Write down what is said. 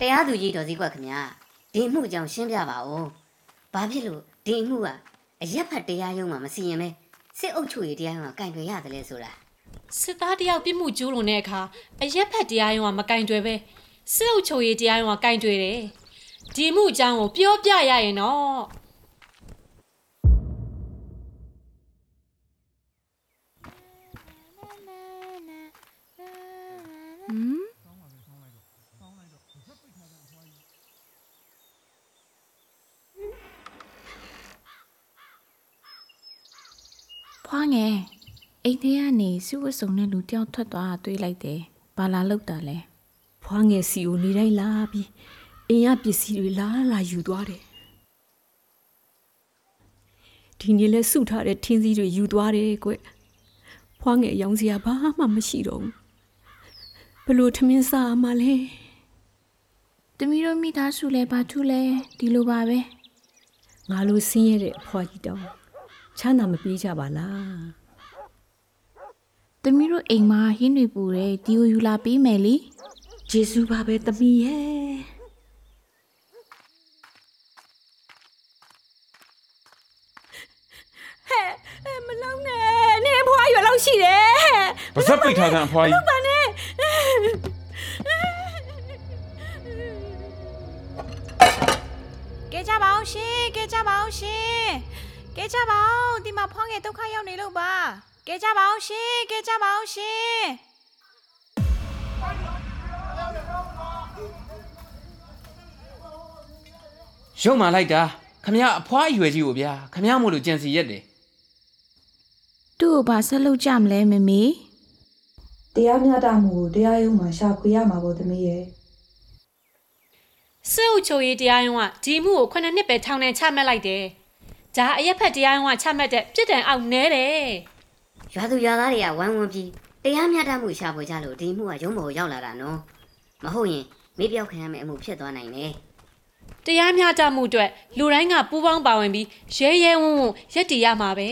တရားသူကြီးတော်စည်းကွက်ခင်ဗျာဒီအမှုအကြောင်းရှင်းပြပါဦးဘာဖြစ်လို့ဒီအမှုကအရက်ဖတ်တရားရုံးမှာမစီရင်ပဲစစ်အုပ်ချုပ်ရေးတရားရုံးကကင်တွယ်ရတယ်လဲဆိုတာစစ်သားတယောက်ပြစ်မှုကျူးလွန်တဲ့အခါအရက်ဖက်တရားရုံးကမကင်တွယ်ပဲစစ်အုပ်ချုပ်ရေးတရားရုံးကကင်တွယ်တယ်ဒီအမှုအကြောင်းကိုပြောပြရရင်တော့ ဖွားငယ်အိမ်ထဲကနေစုဝတ်စုံတဲ့လူတယောက်ထွက်သွားတာတွေ့လိုက်တယ်။ဘာလာလောက်တာလဲဖွားငယ်စီကိုနေတိုင်းလာပြီးအင်ရပစ္စည်းတွေလာလာယူသွားတယ်ဒီနေ့လဲစုထားတဲ့ထင်းစည်းတွေယူသွားတယ်ကွဖွားငယ်ရောင်းစရာဘာမှမရှိတော့ဘူးဘလို့ထမင်းစားမှလဲ။တမီးတို့မိသားစုလဲဘာထူးလဲဒီလိုပါပဲငါလိုဆင်းရဲတဲ့အဖွားကြီးတောင်း ချမ်းသာမပြေးကြပါလား။တမီးတို့အိမ်မှာဟင်းတွေပူတယ်ဒီကိုယူလာပေးမယ်လीဂျေစုပါပဲတမီးရဲ့ဟဲ့မလုံးနဲ့နေဖွားရွယ်လောက်ရှိတယ်ပါဇက်ပိတ်ထားတဲ့အဖွားကြီးပါနဲ့ကဲကြပါအောင်ရှင်ကဲကြပါအောင်ရှင် ကဲကြပါအောင်ဒီမှာဖွားငယ်ဒုက္ခရောက်နေလို့ပါကဲကြပါအောင်ရှင်ကဲကြပါအောင်ရှင်ရုံမာလိုက်တာခမရအဖွားအရွယ်ကြီးကိုဗျာခမရမို့လို့ကြံစီရက်တယ်။သူ့ကိုဘာဆက်လုပ်ကြမလဲမမေတရားမျှတမှုကိုတရားရုံးမှာရှာဖွေရမှာပေါ့သမီးရဲ့စစ်အုပ်ချုပ်ရေးတရားရုံးကဒီအမှုကို9နှစ်ပဲထောင်ဒဏ်ချမှတ်လိုက်တယ် ဒါအရက်ဖက်တရားရုံးကချမှတ်တဲ့ပြစ်ဒဏ်အောက်နဲတယ်ရွာသူရွာသားတွေကဝိုင်းဝန်းပြီးတရားမျှတမှုရှာဖွေကြလို့ဒီအမှုကရုံးပေါ်ရောက်လာတာနော်မဟုတ်ရင်မေးပြောက်ခံရမယ့်အမှုဖြစ်သွားနိုင်တယ်တရားမျှတမှုအတွက်လူတိုင်းကပူးပေါင်းပါဝင်ပြီးရဲရဲဝံ့ဝံ့ရက်တည်ရမှာပဲ